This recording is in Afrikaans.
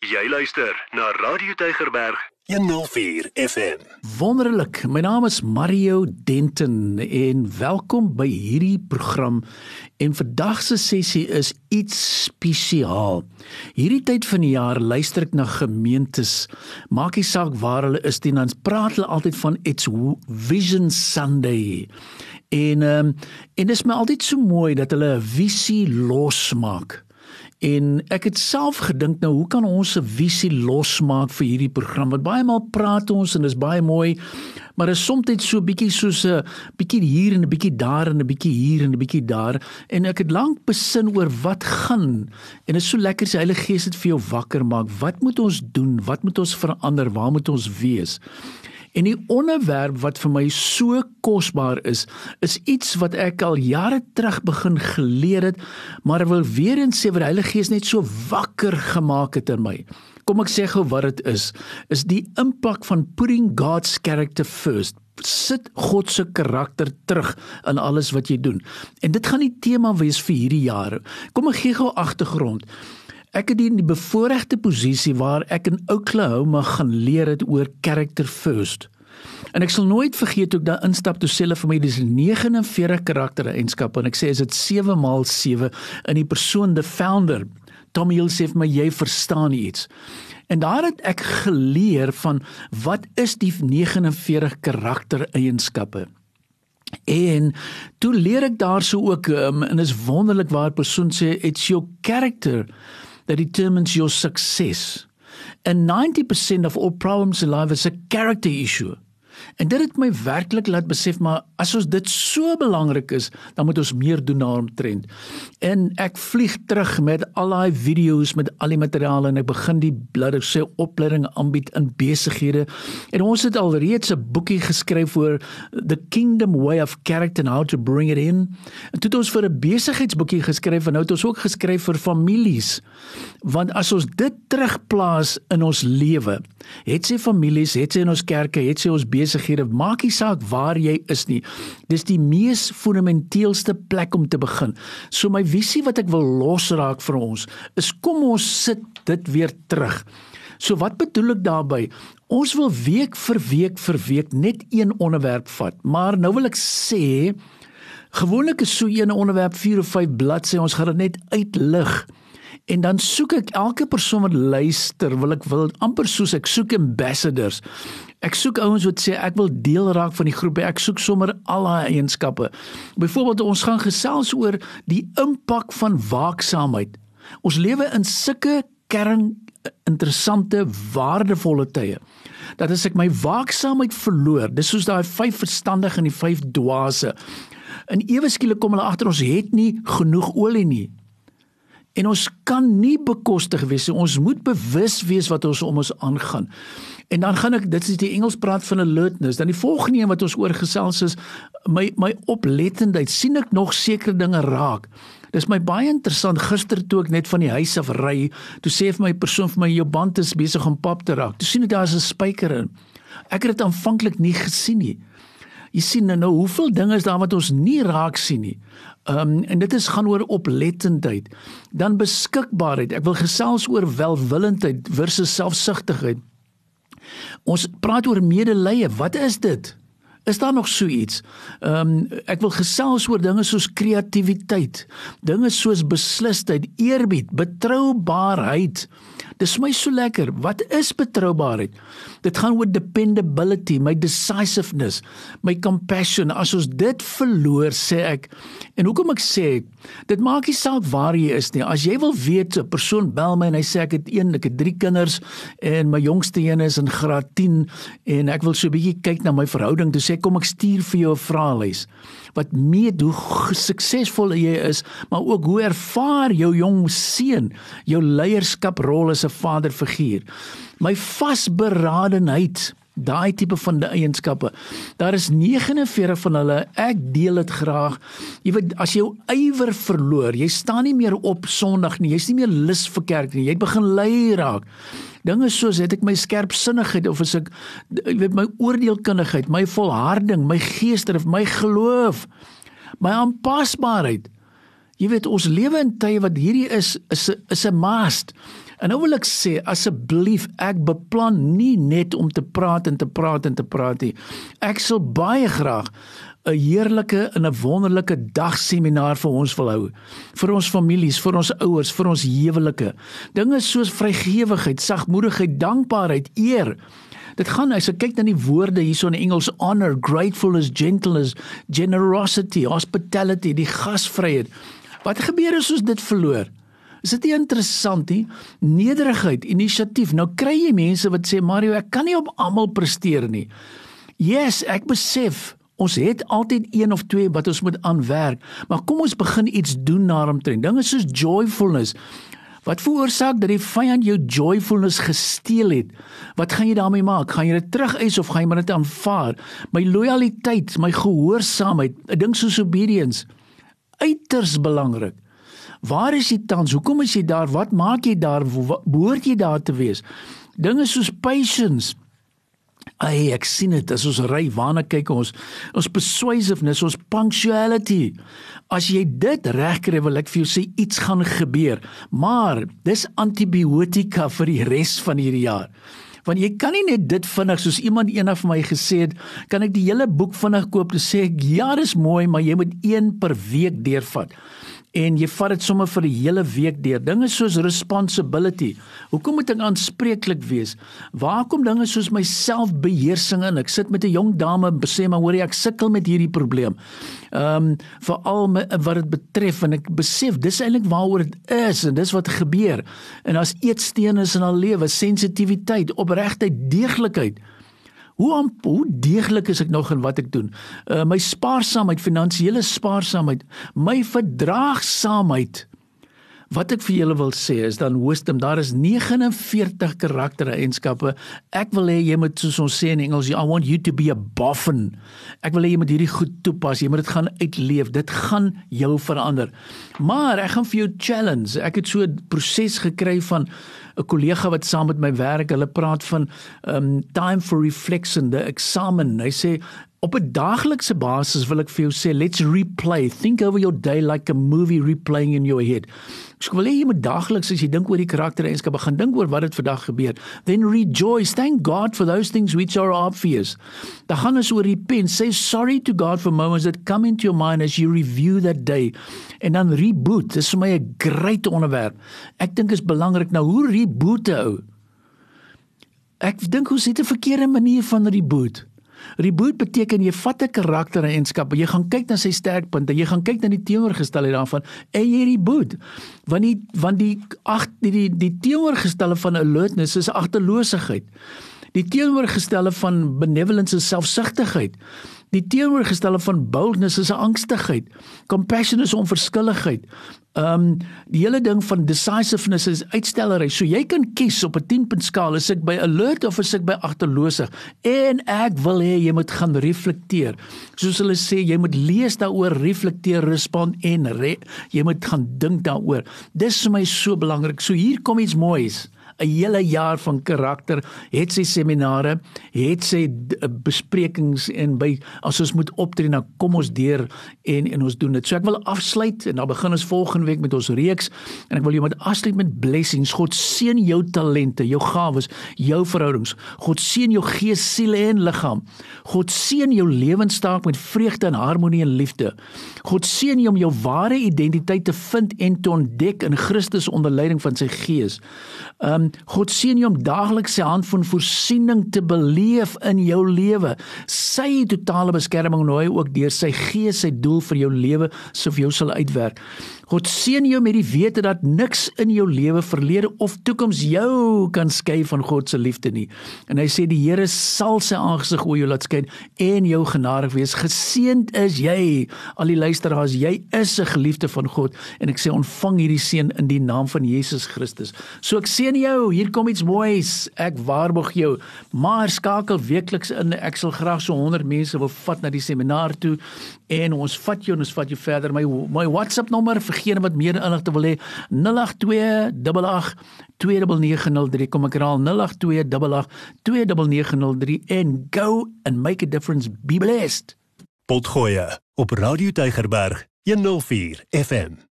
Jy luister na Radio Tygerberg 104 FM. Wonderlik. My naam is Mario Denton en welkom by hierdie program. En vandag se sessie is iets spesiaal. Hierdie tyd van die jaar luister ek na gemeentes. Maak nie saak waar hulle is nie, dan praat hulle altyd van It's Vision Sunday. En ehm um, en dit is my altyd so mooi dat hulle 'n visie losmaak. En ek het self gedink nou hoe kan ons 'n visie losmaak vir hierdie program? Want baie maal praat ons en dit is baie mooi, maar is soms net so bietjie soos 'n bietjie hier en 'n bietjie daar en 'n bietjie hier en 'n bietjie daar en ek het lank besin oor wat gaan en dit is so lekker as die Heilige Gees dit vir jou wakker maak. Wat moet ons doen? Wat moet ons verander? Waar moet ons wees? En die onderwerp wat vir my so kosbaar is, is iets wat ek al jare terug begin geleer het, maar wil weer eens sê wat die Heilige Gees net so wakker gemaak het in my. Kom ek sê gou wat dit is, is die impak van putting God's character first. Sit God se karakter terug in alles wat jy doen. En dit gaan die tema wees vir hierdie jaar. Kom ek gee gou agtergrond. Ek het in die bevoordeelde posisie waar ek in Oklahoma gaan leer het oor character first. En ek sal nooit vergeet hoe ek daar instap toe sê hulle vir my dis 49 karaktereienskappe en ek sê is dit 7 maal 7 in die persoon the founder. Tommy Hill sê vir my jy verstaan iets. En daar het ek geleer van wat is die 49 karaktereienskappe? En toe leer ek daarso ook um, en is wonderlik waar 'n persoon sê it's your character that determines your success. And 90% of all problems in life is a character issue. En dit het my werklik laat besef maar as ons dit so belangrik is, dan moet ons meer doen daaromtrent. En ek vlieg terug met al daai video's met al die materiaal en ek begin die bladder sê opleiding aanbied in besighede. En ons het alreeds 'n boekie geskryf oor the kingdom way of character and how to bring it in. En toe het ons vir 'n besigheidsboekie geskryf en nou het ons ook geskryf vir families. Want as ons dit terugplaas in ons lewe, het sy families, het sy in ons kerke, het sy ons besighede, maak nie saak waar jy is nie. Dis die mees fundamenteelste plek om te begin. So my visie wat ek wil losraak vir ons is kom ons sit dit weer terug. So wat bedoel ek daarmee? Ons wil week vir week vir week net een onderwerp vat, maar nou wil ek sê gewoonlik is so 'n onderwerp 4 of 5 bladsye, ons gaan dit net uitlig. En dan soek ek elke persoon wat luister, wil ek wil amper soos ek soek ambassadors. Ek soek ouens wat sê ek wil deel raak van die groep. Ek soek sommer al daai eienskappe. Byvoorbeeld ons gaan gesels oor die impak van waaksaamheid. Ons lewe in sulke kern interessante waardevolle tye. Dat as ek my waaksaamheid verloor, dis soos daai vyf verstandige en die vyf dwaase. En ewe skielik kom hulle agter ons het nie genoeg olie nie. En ons kan nie bekostig wees nie. Ons moet bewus wees wat ons om ons aangaan. En dan gaan ek dit is die Engels praat van alertness. Dan die volgende een wat ons oor gesels is my my oplettendheid. sien ek nog sekere dinge raak? Dis my baie interessant gister toe ek net van die huis af ry, toe sê vir my persoon vir my jou band is besig om pap te raak. Toe sien ek daar's 'n spyker in. Ek het dit aanvanklik nie gesien nie. Jy sien nou, nou hoeveel dinge is daar wat ons nie raak sien nie. Ehm um, en dit is gaan oor oplettendheid. Dan beskikbaarheid. Ek wil gesels oor welwillendheid versus selfsugtigheid. Ons praat oor medelee. Wat is dit? Is daar nog so iets? Ehm um, ek wil gesels oor dinge soos kreatiwiteit, dinge soos beslisheid, eerbied, betroubaarheid. Dis my so lekker. Wat is betroubaarheid? Dit gaan oor dependability, my decisiveness, my compassion. As ons dit verloor, sê ek, en hoekom ek sê, dit maak nie saak waar jy is nie. As jy wil weet 'n persoon bel my en hy sê ek het een, ek het 3 kinders en my jongste een is in graad 10 en ek wil so 'n bietjie kyk na my verhouding, dis sê kom ek stuur vir jou 'n vraelys wat meet hoe suksesvol jy is, maar ook hoe ervaar jou jong seun jou leierskaprol as 'n vaderfiguur. My vasberadenheid daai tipe van die eienskappe. Daar is 49 van hulle. Ek deel dit graag. Jy weet as jy jou ywer verloor, jy staan nie meer op Sondag nie. Jy's nie meer lus vir kerk nie. Jy begin lui raak. Dinge soos het ek my skerpsinnigheid of as ek jy weet my oordeelkundigheid, my volharding, my geesdrift, my geloof, my aanpasbaarheid. Jy weet ons lewe in tye wat hierdie is is is 'n must. En nou wil ek sê asseblief ek beplan nie net om te praat en te praat en te praat nie. Ek sal baie graag 'n heerlike en 'n wonderlike dagseminar vir ons wil hou. Vir ons families, vir ons ouers, vir ons huwelike. Dinge soos vrygewigheid, sagmoedigheid, dankbaarheid, eer. Dit gaan as ek kyk na die woorde hierso in Engels honor, gratefulness, gentleness, generosity, hospitality, die gasvryheid. Wat gebeur as ons dit verloor? Is dit nie interessant nie? Nederigheid, inisiatief. Nou kry jy mense wat sê Mario, ek kan nie op almal presteer nie. Yes, ek besef Ons het altyd een of twee wat ons moet aanwerk, maar kom ons begin iets doen daaromtrent. Dinge soos joyfulness. Wat veroorsaak dat die vyand jou joyfulness gesteel het? Wat gaan jy daarmee maak? Gaan jy dit terugeis of gaan jy dit aanvaar? My lojaliteit, my gehoorsaamheid, 'n ding soos obedience, uiters belangrik. Waar is jy tans? Hoekom is jy daar? Wat maak jy daar? Behoort jy daar te wees? Dinge soos patience, Ai, ek sien dit as ons ry waarna kyk ons ons persuasiveness, ons punctuality. As jy dit regkry, wil ek vir jou sê iets gaan gebeur. Maar dis antibiotika vir die res van hierdie jaar. Want jy kan nie net dit vinnig soos iemand eendag vir my gesê het, kan ek die hele boek vinnig koop? Te sê ek ja, dis mooi, maar jy moet een per week deurvat en jy vat dit sommer vir 'n hele week deur. Dinge soos responsibility. Hoekom moet ek aanspreeklik wees? Waar kom dinge soos my selfbeheersing in? Ek sit met 'n jong dame sê maar hoor jy ek sukkel met hierdie probleem. Ehm um, veral wat dit betref en ek besef dis eintlik waaroor dit is en dis wat gebeur. En as eetstene is in haar lewe, sensitiwiteit, opregtheid, deeglikheid. Hoe am, hoe deeglik is ek nog in wat ek doen? Uh my spaarsaamheid, finansiële spaarsaamheid, my verdraagsaamheid. Wat ek vir julle wil sê is dan wisdom, daar is 49 karaktereienskappe. Ek wil hê jy moet soos ons sê in Engels, I want you to be a boffin. Ek wil hê jy moet hierdie goed toepas. Jy moet dit gaan uitleef. Dit gaan jou verander. Maar ek gaan vir jou challenge. Ek het so 'n proses gekry van 'n kollega wat saam met my werk, hulle praat van um time for reflection, die eksamen. Hy sê op 'n daaglikse basis wil ek vir jou sê, let's replay. Think over your day like a movie replaying in your head. Ek wil hê jy moet daagliks as jy dink oor die karaktereienskappe, gaan dink oor wat het vandag gebeur. Then rejoice. Thank God for those things which are obvious. Dan gaan ons oor repent. Say sorry to God for moments that come into your mind as you review that day. En dan reboot. Dis vir my 'n great onderwerp. Ek dink is belangrik nou hoe reboot ou. Ek dink ons het 'n verkeerde manier van reboot. Reboot beteken jy vat 'n karaktereienskap, jy gaan kyk na sy sterkpunte, jy gaan kyk na die teenoorgestelde daarvan en jy reboot. Want die want die ag die die, die teenoorgestelde van alertness is agterloosigheid. Die teenoorgestelde van benevolence is selfsugtigheid. Die teenoorgestelde van boldness is 'n angstigheid. Compassion is onverskilligheid. Ehm um, die hele ding van decisiveness is uitstellery. So jy kan kies op 'n 10-punt skaal is ek by alert of is ek by agterloosig. En ek wil hê jy moet gaan reflekteer. Soos hulle sê, jy moet lees daaroor, reflekteer, respond en re, jy moet gaan dink daaroor. Dis vir my so belangrik. So hier kom iets moois. 'n hele jaar van karakter, het sy seminare, het sy besprekings en by as ons moet optree, nou kom ons deur en en ons doen dit. So ek wil afsluit en dan begin ons volgende week met ons reeks en ek wil jou met afsluit met blessings. God seën jou talente, jou gawes, jou verhoudings. God seën jou gees, siel en liggaam. God seën jou lewenstaak met vreugde en harmonie en liefde. God seën jou om jou ware identiteit te vind en te ontdek in Christus onder leiding van sy gees. Um God seën jou om daagliks sy hand van voorsiening te beleef in jou lewe. Sy totale beskerming nooi ook deur sy gees sy doel vir jou lewe sou vir jou sal uitwerk. God seën jou met die wete dat niks in jou lewe verlede of toekoms jou kan skei van God se liefde nie. En hy sê die Here sal sy aangesig oor jou laat skyn en jou genadig wees. Geseënd is jy, al die luisteraars, jy is 'n geliefde van God en ek sê ontvang hierdie seën in die naam van Jesus Christus. So ek seën jou, hier kom iets moois. Ek waarborg jou. Maar skakel weekliks in. Ek sal graag so 100 mense wil vat na die seminar toe en ons vat jou en ons vat jou verder. My my WhatsApp nommer diegene wat meer inligting wil hê 082882903 kom ek herhaal 082882903 en go and make a difference. Be blessed. Potgoe op radio tygerberg 104 fm